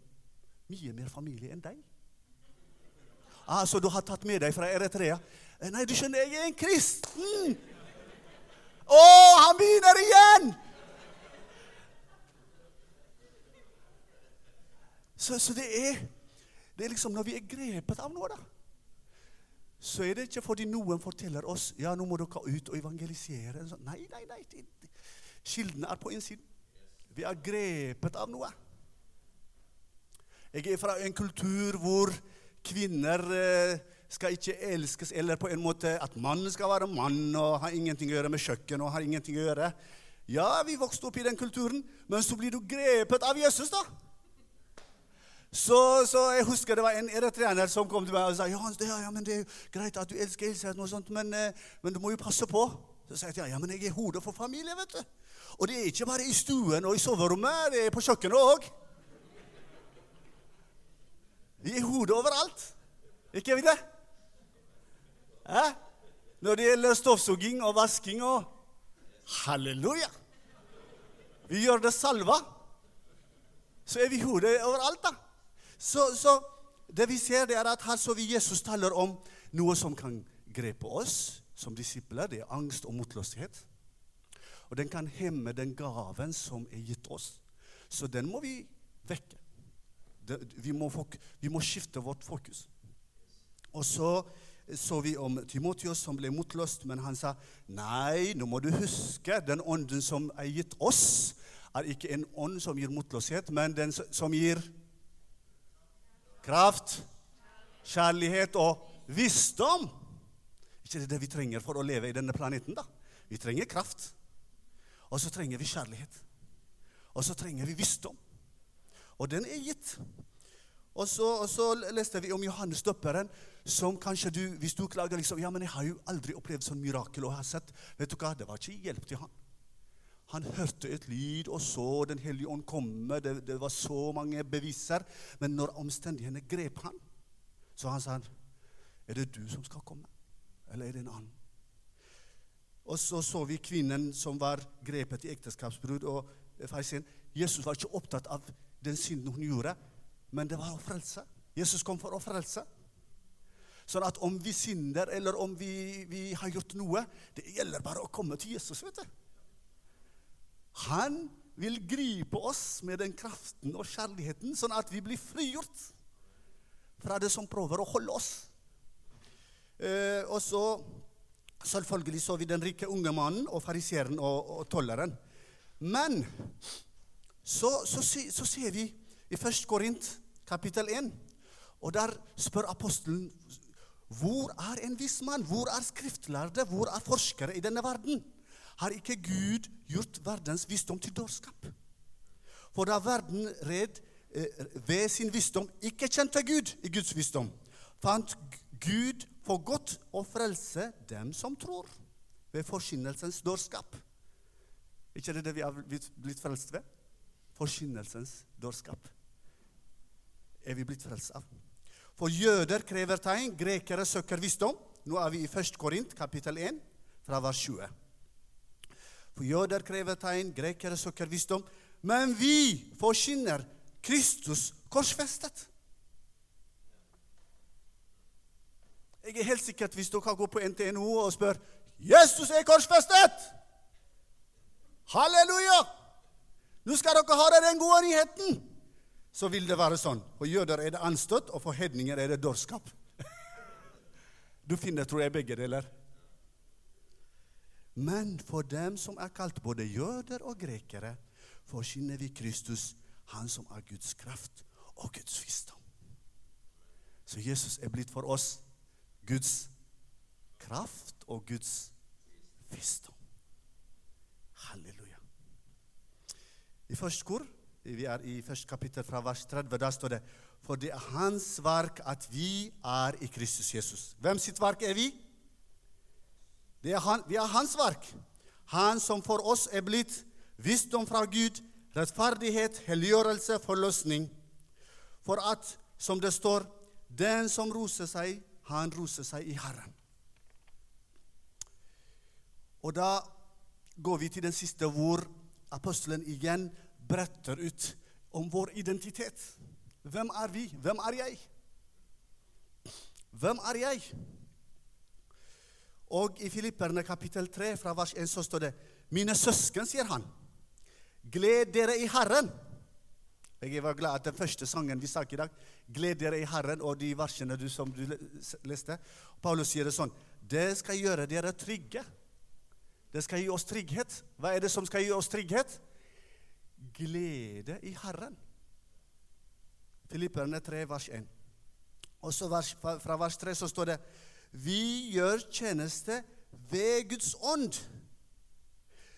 mye mer familie enn deg. Ah, så du har tatt med deg fra Eritrea? Eh, nei, du skjønner, jeg er en kristen! Å, han begynner igjen! Så, så det, er, det er liksom når vi er grepet av noe, da så er det ikke fordi noen forteller oss ja, nå må dere ut og evangelisere. Nei, nei, nei. Kilden er på innsiden. Vi er grepet av noe. Jeg er fra en kultur hvor kvinner eh, skal ikke elskes, eller på en måte at mannen skal være mann og har ingenting å gjøre med kjøkken. og har ingenting å gjøre. Ja, vi vokste opp i den kulturen, men så blir du grepet av Jesus, da. Så, så, jeg husker det var en eritreaner som kom til meg og sa ja, det, ja, men det er jo greit at du elsker sånt, men, eh, men, du må jo passe på. Så sa jeg til ja, men jeg er hodet for familie. vet du. Og det er ikke bare i stuen og i soverommet, det er på kjøkkenet òg. Vi er hodet overalt. Ikke vi det? Hæ? Når det gjelder støvsuging og vasking og Halleluja! Vi gjør det salva. Så er vi i hodet overalt, da. Så, så, det vi ser, det er at her så vi Jesus taler om noe som kan grepe oss som disipler. Det er angst og motløshet. Og den kan hemme den gaven som er gitt oss. Så den må vi vekke. Vi, må vi, må skifte vårt fokus. Og så så vi om Timotius som ble motløst, men han sa nei, nå må du huske den ånden som er gitt oss, er ikke en ånd som gir motløshet, men den som gir kraft, kjærlighet og visdom. ikke det det vi trenger for å leve i denne planeten? da? Vi trenger kraft. Og så trenger vi kjærlighet. Og så trenger vi visdom. Og den er gitt. Og så, og så leste vi om Johannes døpperen, som kanskje du, hvis du klager liksom, ja, men 'Jeg har jo aldri opplevd sånn mirakel og har sett.' Vet du hva, Det var ikke hjelp til han. Han hørte et lyd og så Den hellige ånd komme. Det, det, var så mange beviser. Men når omstendighetene grep han, så han sa Er det du som skal komme, eller er det en annen? Og så så vi kvinnen som var grepet i ekteskapsbrudd. og farisen. Jesus var ikke opptatt av den synden hun gjorde, men det var å frelse. Jesus kom for å frelse. Sånn at om vi synder, eller om vi, vi har gjort noe Det gjelder bare å komme til Jesus. vet du. Han vil gripe oss med den kraften og kjærligheten, sånn at vi blir frigjort fra det som prøver å holde oss. Eh, og så selvfølgelig så vi den rike unge mannen og fariseeren og, og tolleren. Men så, så, så, ser vi i 1. Korint kapittel 1 Og der spør apostelen hvor er en viss mann? Hvor er skriftlærde? Hvor er forskere i denne verden? Har ikke Gud gjort verdens visdom til dårskap? For da verden red eh, ved sin visdom ikke kjente Gud i Guds visdom, fant Gud for godt å frelse dem som tror, ved forkynnelsens dårskap. ikke det det vi har blitt frelst ved? Forkynnelsens dårskap. Er vi blitt frelst av? For jøder krever tegn, grekere søker visdom. Nå er vi i 1. Korint, kapittel 1, fra vers 20. For jøder krever tegn, grekere søker visdom. Men vi forkynner Kristus korsfestet. Jeg er helt sikkert hvis dere går på NTNO og spør Jesus er korsfestet! Halleluja! Nå skal dere ha den gode nyheten! Så vil det være sånn. For jøder er det anstøt, og for hedninger er det dårskap. Du finner, tror jeg, begge deler. Men for dem som er kalt både jøder og grekere, forkynner vi Kristus, Han som er Guds kraft og Guds visdom. Så Jesus er blitt for oss Guds kraft og Guds visdom. Halleluja. I første kor, vi er i første kapittel fra vers 30, der står det For det er Hans verk at vi er i Kristus Jesus. Hvem sitt verk er vi? Er han, vi er Hans verk. Han som for oss er blitt visdom fra Gud, rettferdighet, helliggjørelse, forløsning. For at, som det står, den som roser seg, han roser seg i Herren. Og da går vi til den siste hvor apostelen igjen bretter ut om vår identitet. Hvem er vi? Hvem er jeg? Hvem er jeg? Og i Filipperne kapittel 3 fra vers 1 så står det Mine søsken, sier han, gled dere i Herren. Jeg var glad at den første sangen vi sang i dag, 'Gled dere i Herren', og de versene du, som du leste Paulus sier det sånn Det skal gjøre dere trygge. Det skal gi oss trygghet. Hva er det som skal gi oss trygghet? Glede i Herren. Filipperne 3, vers 1. Og så fra vers 3 så står det Vi gjør tjeneste ved Guds ånd.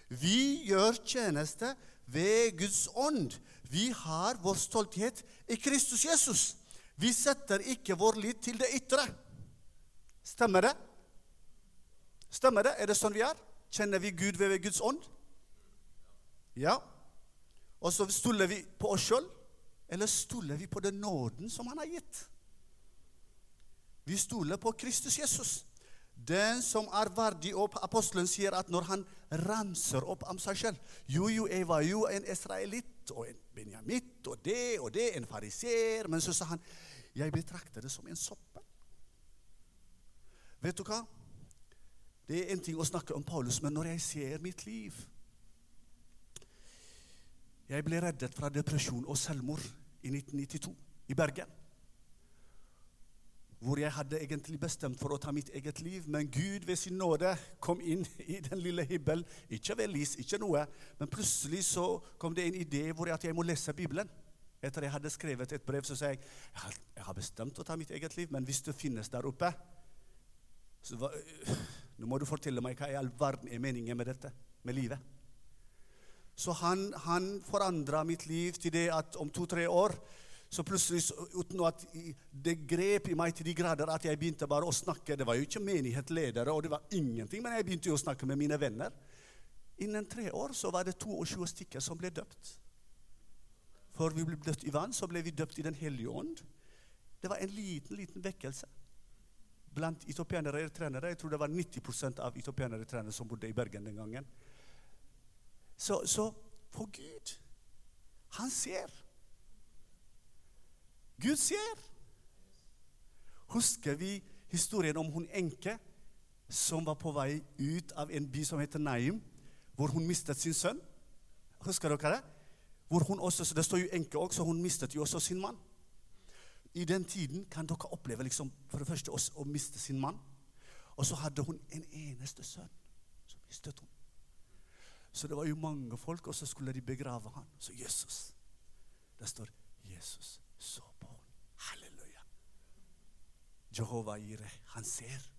Vi gjør tjeneste ved Guds ånd. Vi har vår stolthet i Kristus Jesus. Vi setter ikke vår lit til det ytre. Stemmer det? Stemmer det? Er det sånn vi er? Kjenner vi Gud ved Guds ånd? Ja. Og så stoler vi på oss sjøl, eller stoler vi på den nåden som Han har gitt? Vi stoler på Kristus Jesus. Den som er verdig opp Apostelen sier at når han ramser opp om seg selv Jo, jo, jeg var jo en israelitt og en benjamitt og det og det, en fariseer. Men så sa han jeg betrakter det som en soppe. Vet du hva? Det er en ting å snakke om Paulus, men når jeg ser mitt liv Jeg ble reddet fra depresjon og selvmord i 1992 i Bergen hvor jeg hadde egentlig bestemt for å ta mitt eget liv. Men Gud ved sin nåde kom inn i den lille himmelen. Ikke ved lys, ikke noe. Men plutselig så kom det en idé hvor jeg, at jeg må lese Bibelen. Etter jeg hadde skrevet et brev, så sa jeg jeg har bestemt å ta mitt eget liv, men hvis det finnes der oppe så hva, Nå må du fortelle meg hva i all verden er meningen med dette, med livet. Så han, han forandra mitt liv til det at om to-tre år så plutselig, uten at det grep i meg til de grader at jeg begynte bare å snakke Det var jo ikke menighetsledere, og det var ingenting, men jeg begynte jo å snakke med mine venner. Innen tre år så var det 22 stykker som ble døpt. Før vi ble døpt i vann, så ble vi døpt i Den hellige ånd. Det var en liten, liten vekkelse blant etiopianere og trenere. Jeg tror det var 90% av etiopianere trenere som bodde i Bergen den gangen. Så, så for Gud Han ser. Gud ser. Husker vi historien om hun enke som var på vei ut av en by som heter Naim, hvor hun mistet sin sønn? Husker dere det? Hvor hun også, Det står jo enke òg, så hun mistet jo også sin mann. I den tiden kan dere oppleve liksom, for det første å, miste sin mann. Og så hadde hun en eneste sønn. Så mistet hun. Så det var jo mange folk, og så skulle de begrave han. Så Jesus. Det står Jesus så på henne. Halleluja. Jehova Ire, han ser.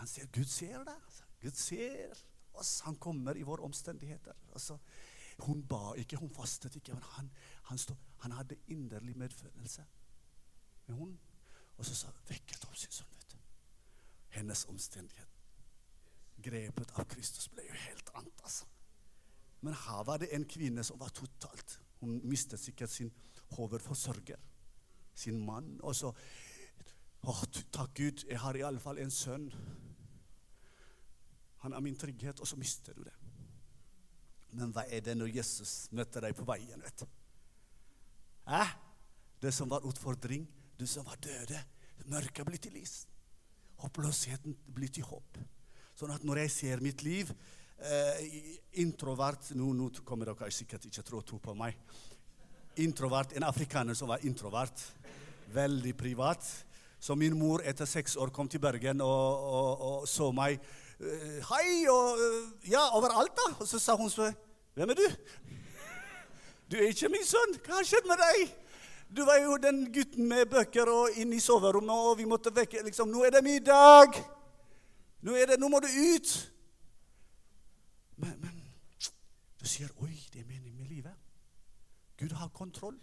Han ser, Gud ser det. altså. Gud ser oss. Han kommer i våre omstendigheter. Altså, hun ba ikke, hun fastet ikke, men han, han, stod, han hadde inderlig medfølelse med hun. Og så sa vekket opp sin sønn. vet du. Hennes omstendighet. Grepet av Kristus ble jo helt annet, altså. Men her var det en kvinne som var totalt Hun mistet sikkert sin hovedforsørger, sin mann. Og så oh, takk Gud, jeg har i alle fall en sønn. Han er min trygghet, og så mister du det. Men hva er det når Jesus møter deg på veien? vet du? Hæ? Det som var utfordring, du som var døde. Mørket blir til lys. Håpløsheten blir til håp. Sånn at når jeg ser mitt liv eh, introvert nå, nå kommer dere sikkert ikke til å tro på meg. Introvert, En afrikaner som var introvert. Veldig privat. Så min mor etter seks år kom til Bergen og, og, og så meg. eh, Hei, og eh, Ja, overalt, da. Og så sa hun så Hvem er du? Du er ikke min sønn. Hva har skjedd med deg? Du var jo den gutten med bøker og inn i soverommet, og vi måtte vekke liksom, Nå er det middag! Nå, er det, nå må du ut! Men, men du sier Oi, det er livet. Gud har kontroll.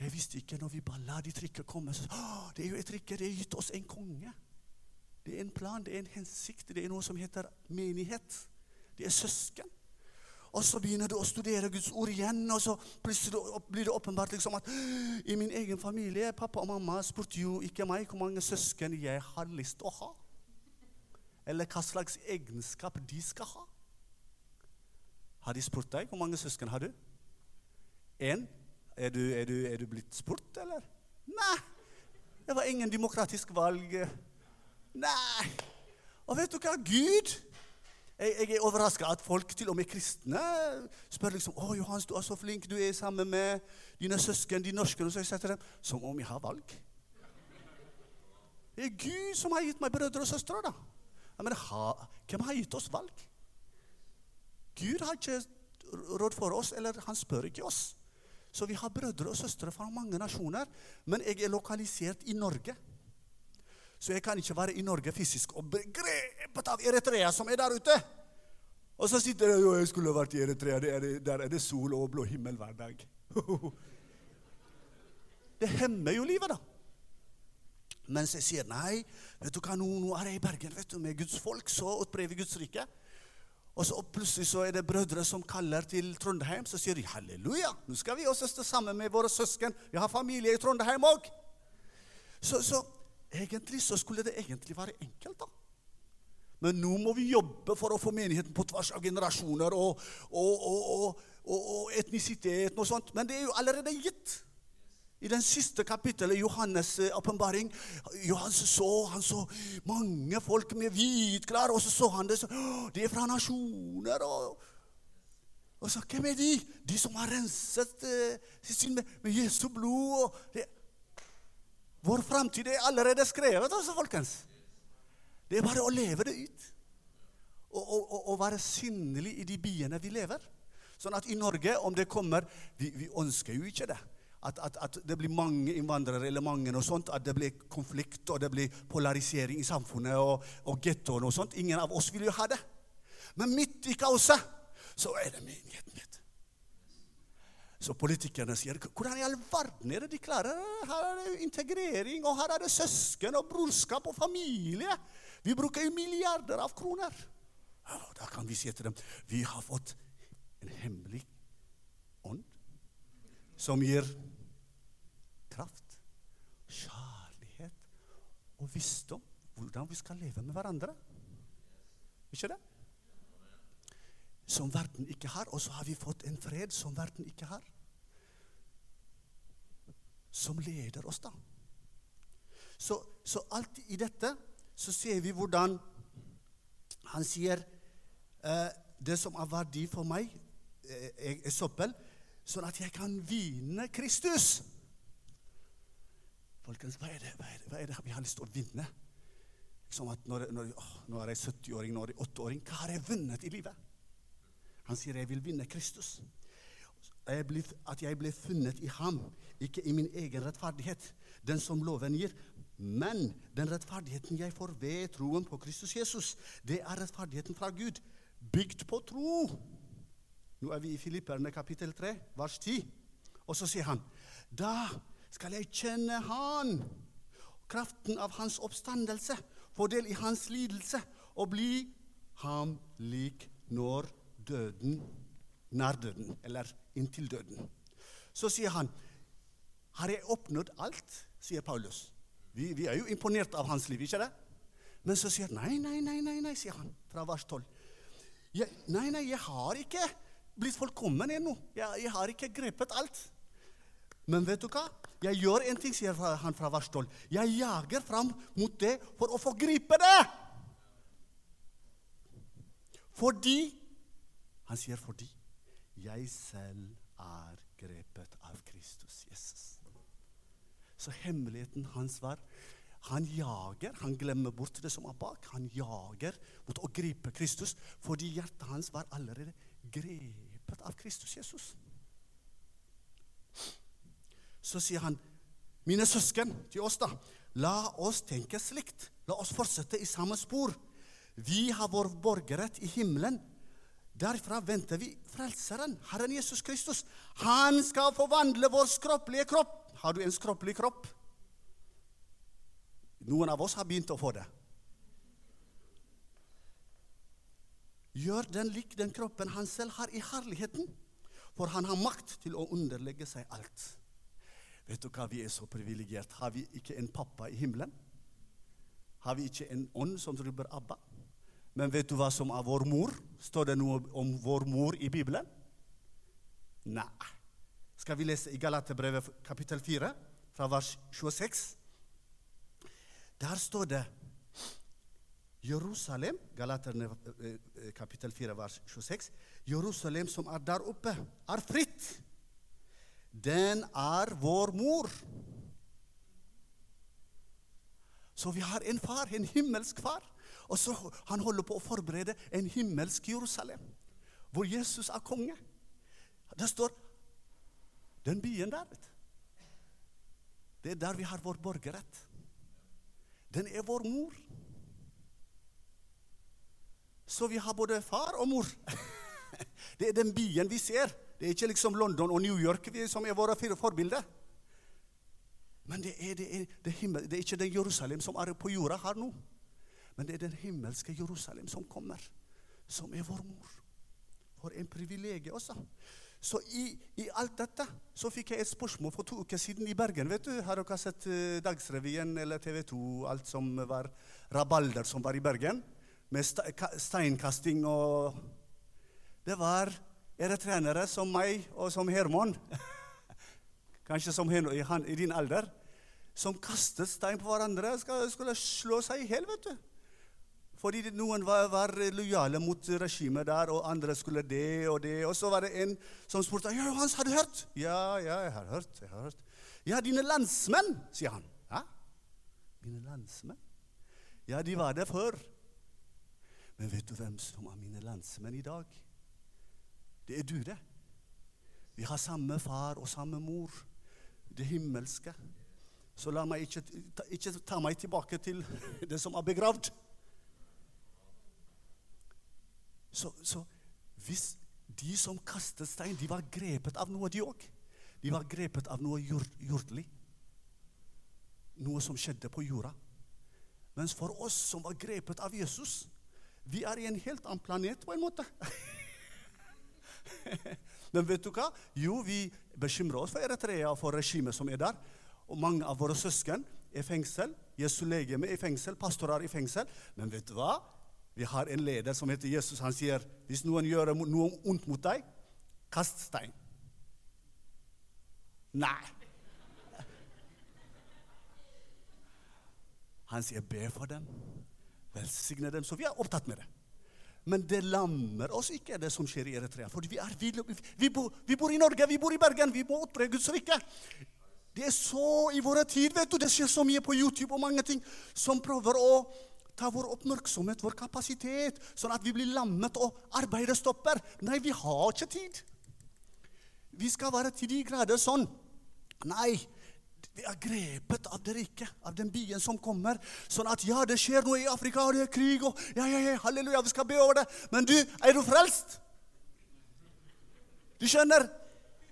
Jeg visste ikke når vi bare la de trikker komme. Så, det er jo et trikke, det er gitt oss en konge. Det er en plan, det er en hensikt. Det er noe som heter menighet. Det er søsken. Og så begynner du å studere Guds ord igjen, og så plutselig blir det åpenbart liksom at i min egen familie Pappa og mamma spurte jo ikke meg hvor mange søsken jeg har lyst til å ha. Eller hva slags egenskap de skal ha. Har de spurt deg? Hvor mange søsken har du? Én? Er er, er du blitt spurt, eller? Nei. Det var ingen demokratisk valg. Nei. Og vet du hva? Gud jeg, jeg er overraska at folk, til og med kristne, spør liksom 'Å, Johans, du er så flink. Du er sammen med dine søsken, de norske.' Og så jeg til dem som om jeg har valg. Det er Gud som har gitt meg brødre og søstre. da. Jeg men ha, Hvem har gitt oss valg? Gud har ikke råd for oss, eller han spør ikke oss. Så vi har brødre og søstre fra mange nasjoner, men jeg er lokalisert i Norge. Så jeg kan ikke være i Norge fysisk og begrepet grepet av Eritrea, som er der ute. Og så sitter jeg og jeg skulle vært i Eritrea. Der er det, sol og blå himmel hver dag. Det hemmer jo livet, da. Mens jeg sier nei, vet du hva, nå, nå er jeg i Bergen vet du, med Guds folk, så utbrever Guds rike. Og så plutselig så er det brødre som kaller til Trondheim. Så sier de halleluja, nå skal vi også stå sammen med våre søsken. Vi har familie i Trondheim òg. Så, så egentlig så skulle det egentlig være enkelt, da. Men nå må vi jobbe for å få menigheten på tvers av generasjoner og, og, og, og etnisitet og sånt. Men det er jo allerede gitt. I den siste kapittelet Johannes' åpenbaring Johannes så, han så mange folk med hvit klær, og så så han det så, De er fra nasjoner. og... Og så, Hvem er de? De som har renset eh, med, med Jesu blod. Og det. Vår framtid er allerede skrevet, altså, folkens. Det er bare å leve det ut. Og, og, og være synlig i de byene vi lever. Sånn at i Norge, om det kommer Vi, vi ønsker jo ikke det. At, at, at, det blir mange innvandrere eller mange og sånt, at det blir konflikt og det blir polarisering i samfunnet og, og gettoer og sånt. Ingen av oss vil jo ha det. Men midt i kaoset så er det menigheten. mitt. Så politikerne sier hvordan i all verden er det de klarer Her er det integrering, og her er det søsken og brorskap og familie. Vi bruker jo milliarder av kroner. Da kan vi si til dem vi har fått en hemmelig ånd som gir kraft, kjærlighet og visdom. Hvordan vi skal leve med hverandre. Ikke det? Som verden ikke har. Og så har vi fått en fred som verden ikke har. Som leder oss, da. Så, så alt i dette så ser vi hvordan han sier eh, det som er verdi for meg, eh, er soppel, sånn at jeg kan vinne Kristus. Folkens, hva er det, hva er det, hva er det vi har lyst til å vinne? Som at når, når, åh, nå er jeg 70-åring, nå er jeg 8-åring. Hva har jeg vunnet i livet? Han sier jeg vil vinne Kristus. jeg ble, at jeg ble funnet i ham, ikke i min egen rettferdighet, den som loven gir, men den rettferdigheten jeg får ved troen på Kristus Jesus. Det er rettferdigheten fra Gud, bygd på tro. Nå er vi i Filipperne kapittel 3, vers 10. Og så sier han, da skal jeg kjenne Han, kraften av Hans oppstandelse, få del i Hans lidelse og bli ham lik når døden nær døden, eller inntil døden. Så sier han, har jeg oppnådd alt, sier Paulus. Vi, vi, er jo imponert av hans liv, ikke det? Men så sier han, nei, nei, nei, nei, nei sier han fra vers 12. Jeg, nei, nei, jeg har ikke blitt fullkommen ennå. Jeg, jeg har ikke grepet alt. Men vet du hva? Jeg gjør en ting, sier han fra 12. Jeg jager fram mot det for å få gripe det. Fordi Han sier fordi jeg selv er grepet av Kristus Jesus. Så hemmeligheten hans var han jager, han glemmer bort det som er bak. Han jager mot å gripe Kristus fordi hjertet hans var allerede grepet av Kristus Jesus. Så sier han, mine søsken, til oss, da, la oss tenke slikt. La oss fortsette i samme spor. Vi har vår borgerrett i himmelen. Derfra venter vi Frelseren, Herren Jesus Kristus. Han skal forvandle vår skroppelige kropp. Har du en skroppelig kropp? Noen av oss har begynt å få det. Gjør den lik den kroppen han selv har i herligheten, for han har makt til å underlegge seg alt. Vet du hva, vi er så privilegert. Har vi ikke en pappa i himmelen? Har vi ikke en ånd som roper Abba? Men vet du hva som er vår mor? Står det noe om vår mor i Bibelen? Nei. Skal vi lese i Galaterbrevet kapittel 4, fra vers 26? Der står det Jerusalem, Galaterne eh, eh, kapittel 4, vers 26. Jerusalem som er der oppe, er fritt. Den er vår mor. Så vi har en far, en himmelsk far. Og så Han holder på å forberede en himmelsk Jerusalem, hvor Jesus er konge. Det står den byen der. Det er der vi har vår borgerrett. Den er vår mor. Så vi har både far og mor. Det er den byen vi ser. Det er ikke liksom London og New York som er våre forbilder. Men det er, det, er, det, himmel, det er ikke den Jerusalem som er på jorda her nå. Men det er den himmelske Jerusalem som kommer, som er vår mor. For en privilegium også. Så i, i, alt dette så fikk jeg et spørsmål for to uker siden i Bergen. vet du, Har dere sett uh, Dagsrevyen eller TV 2, alt som var rabalder som var i Bergen? Med steinkasting og Det var eritreere som meg og som Hermon, kanskje som han, i din alder, som kastet stein på hverandre. Skulle slå seg i hjel. Fordi noen var, var lojale mot regimet der, og andre skulle det og det. Og så var det en som spurte ja, Hans, har du hørt. Ja, ja, jeg har hørt. jeg har hørt. Ja, dine landsmenn, sier han. Ja, mine landsmenn? Ja, de var der før. Men vet du hvem som er mine landsmenn i dag? Det er du, det. Vi har samme far og samme mor. Det himmelske. Så la meg ikke, ikke ta meg tilbake til det som er begravd. Så, så, hvis de som kastet stein, de var grepet av noe, de òg. De var grepet av noe jord, jordlig. Noe som skjedde på jorda. Mens for oss som var grepet av Jesus, vi er i en helt annen planet på en måte. Men vet du hva? Jo, vi bekymrer oss for Eritrea og for regimet som er der. Og mange av våre søsken er i fengsel. Jesu legeme er i fengsel, pastorer er i fengsel. Men vet du hva? Vi har en leder som heter Jesus. Han sier hvis noen gjør noe ondt mot deg, kast stein. Nei. Han sier be for dem, velsigne dem. Så vi er opptatt med det. Men det lammer oss ikke, det som skjer i Eritrea. For vi, er, vi, vi, bor, vi, bor, i Norge, vi bor i Bergen, vi må i Guds rike. Det er så i våre tid, vet du, det skjer så mye på YouTube og mange ting som prøver å ta vår oppmerksomhet, vår kapasitet, sånn at vi blir lammet og arbeidet stopper. Nei, vi har ikke tid. vi skal være til de grader sånn. Nei. Vi er grepet av det rike, av den byen som kommer. Sånn at ja, det skjer noe i Afrika, og det er krig, og ja, ja, ja, halleluja, vi skal be over det. Men du, er du frelst? Du skjønner?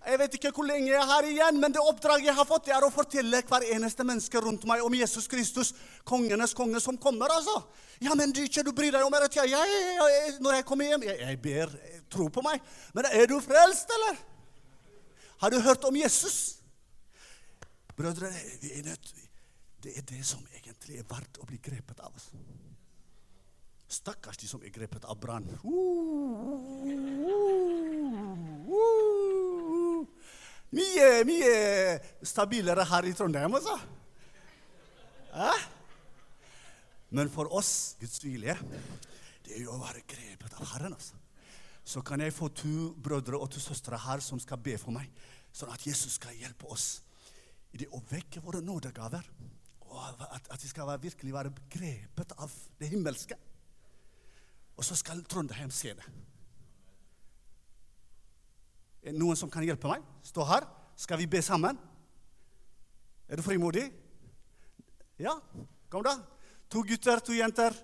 Jeg vet ikke hvor lenge jeg er her igjen, men det oppdraget jeg har fått, det er å fortelle hver eneste menneske rundt meg om Jesus Kristus, kongenes konge som kommer. altså. Ja, men du ikke du bryr deg om det? Ja, ja, ja, ja, når jeg kommer hjem Jeg, jeg ber, jeg, tro på meg. Men er du frelst, eller? Har du hørt om Jesus? Brødre, vi er nødt det er det som egentlig er verdt å bli grepet av. altså. Stakkars de som er grepet av brann. Mye, mye stabilere her i Trondheim, altså. Eh? Men for oss, Guds vilje, det er jo å være grepet av Herren. altså. Så kan jeg få to brødre og to søstre her som skal be for meg, sånn at Jesus skal hjelpe oss i det å vekke våre nådegaver. Og at, at vi skal være, virkelig være grepet av det himmelske. Og så skal Trondheim se det. Er det noen som kan hjelpe meg? Stå her. Skal vi be sammen? Er du frimodig? Ja? Kom, da. To gutter, to jenter,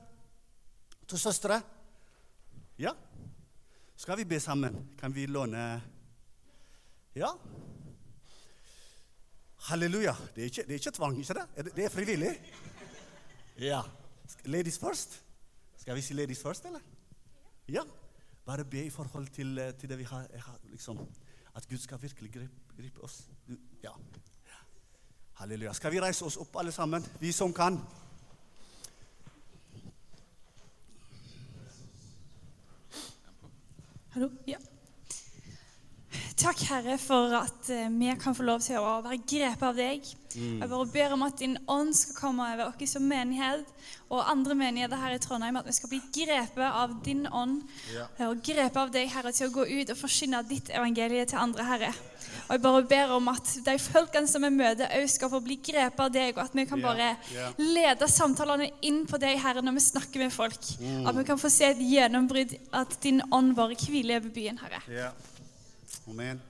to søstre. Ja? Skal vi be sammen? Kan vi låne Ja? Halleluja. Det er ikke, det er ikke tvang, ikke det? Det? Er frivillig? Ja. Ladies first? Skal vi si ladies first, eller? Ja. Bare be i forhold til, eh, til det vi har, har liksom, At Gud skal virkelig gripe, gripe oss. Ja. Halleluja. Skal vi reise oss opp, alle sammen? Vi som kan. Hallo? Ja. Takk, Herre, for at eh, vi kan få lov til å være grepet av deg. Jeg bare ber om at din ånd skal komme over oss som menighet og andre menigheter her i Trondheim. At vi skal bli grepet av din ånd Ja. og grepet av deg, Herre, til å gå ut og forsyne ditt evangelie til andre, Herre. Og jeg bare ber om at de folkene som vi møter, òg skal få bli grepet av deg, og at vi kan Ja, bare ja. lede samtalene inn på deg, Herre, når vi snakker med folk. Mm. At vi kan få se et gjennombrudd, at din ånd bare hviler over byen, Herre. Amen.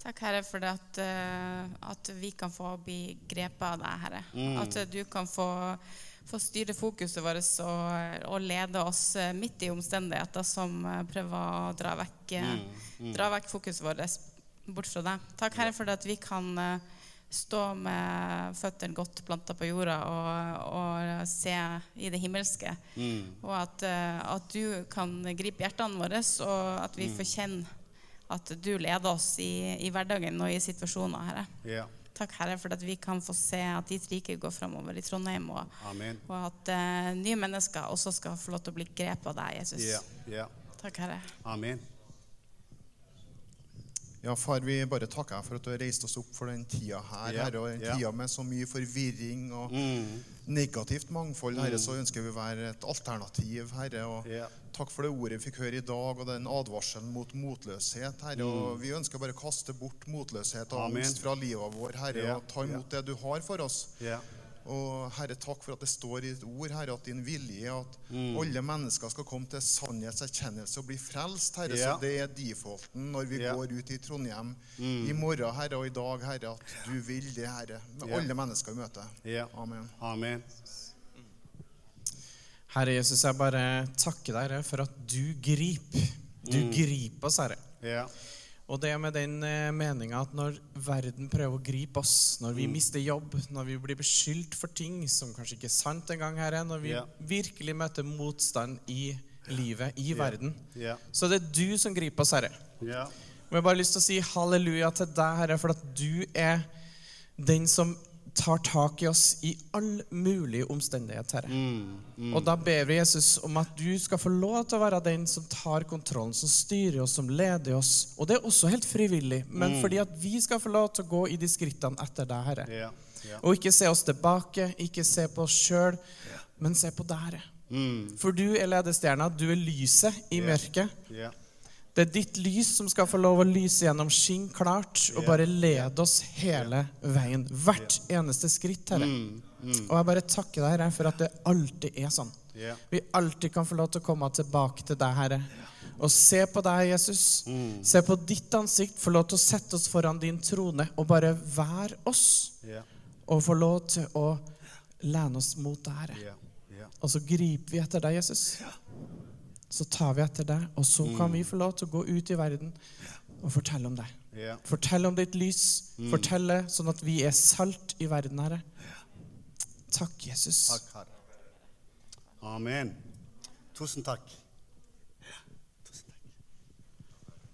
Takk, Herre, for at, eh, at vi kan få bli grepet av deg, Herre. At eh, du kan få, få styre fokuset vårt og, og lede oss eh, midt i omstendigheter som prøver å dra vekk, eh, dra vekk fokuset vårt bort fra deg. Takk, Herre, for at vi kan stå med føttene godt planta på jorda og, og se i det himmelske. Og at, eh, at du kan gripe hjertene våre, og at vi får kjenne at du leder oss i, i hverdagen og i situasjoner, Herre. Yeah. Takk, Herre, for at vi kan få se at ditt rike går framover i Trondheim, og, og at uh, nye mennesker også skal få lov til å bli grepet av deg, Jesus. Yeah. Yeah. Takk, Herre. Amen. Ja, far, vi bare takker deg for at du har reist oss opp for den tida her, Ja, Herre, og den tida med så mye forvirring og Mm. negativt mangfold, Herre, så ønsker vi å være et alternativ, Herre. Og Ja. takk for det ordet vi fikk høre i dag, og den advarselen mot motløshet, Herre. Og vi ønsker bare å kaste bort motløshet og Mm. Angst fra livet vår, Herre, og ta imot det du har for oss. Ja. Og Herre, takk for at det står i ditt ord, Herre, at din vilje er at Mm. alle mennesker skal komme til sannhetserkjennelse og bli frelst, Herre. Yeah. Så det er defaulten når vi. Mm. går ut i Trondheim i morgen, Herre, og i dag, Herre, at du vil det, Herre, med yeah. alle mennesker i møte. Ja. Amen. Amen. Herre Jesus, jeg bare takker deg Herre, for at du griper. Du griper oss, Herre. Og det med den eh, meninga at når verden prøver å gripe oss, når vi mister jobb, når vi blir beskyldt for ting som kanskje ikke er sant engang, Herre, når vi virkelig møter motstand i livet, i verden, så det er du som griper oss, Herre. Ja. Og jeg har bare lyst til å si halleluja til deg, Herre, for at du er den som tar tak i oss i all mulig omstendighet, Herre. Mm. Og da ber vi Jesus om at du skal få lov til å være den som tar kontrollen, som styrer oss, som leder oss. Og det er også helt frivillig, men fordi at vi skal få lov til å gå i de skrittene etter deg, Herre. Yeah, yeah. Og ikke se oss tilbake, ikke se på oss sjøl, men se på deg, Herre. Mm. For du er ledestjerna, du er lyset i mørket. Det er ditt lys som skal få lov å lyse gjennom skinn klart og bare lede oss hele veien. Hvert eneste skritt, Herre. Mm. Mm. Og jeg bare takker deg, Herre, for at det alltid er sånn. Vi alltid kan få lov til å komme tilbake til deg, Herre. Og se på deg, Jesus. Se på ditt ansikt. Få lov til å sette oss foran din trone og bare være oss. Og få lov til å lene oss mot deg, Herre. Og så griper vi etter deg, Jesus. Så tar vi etter deg, og så kan vi få lov til å gå ut i verden og fortelle om deg. Yeah. Fortelle om ditt lys. Fortelle sånn at vi er salt i verden, Herre. Takk, Jesus. Takk, Herre. Amen. Tusen takk.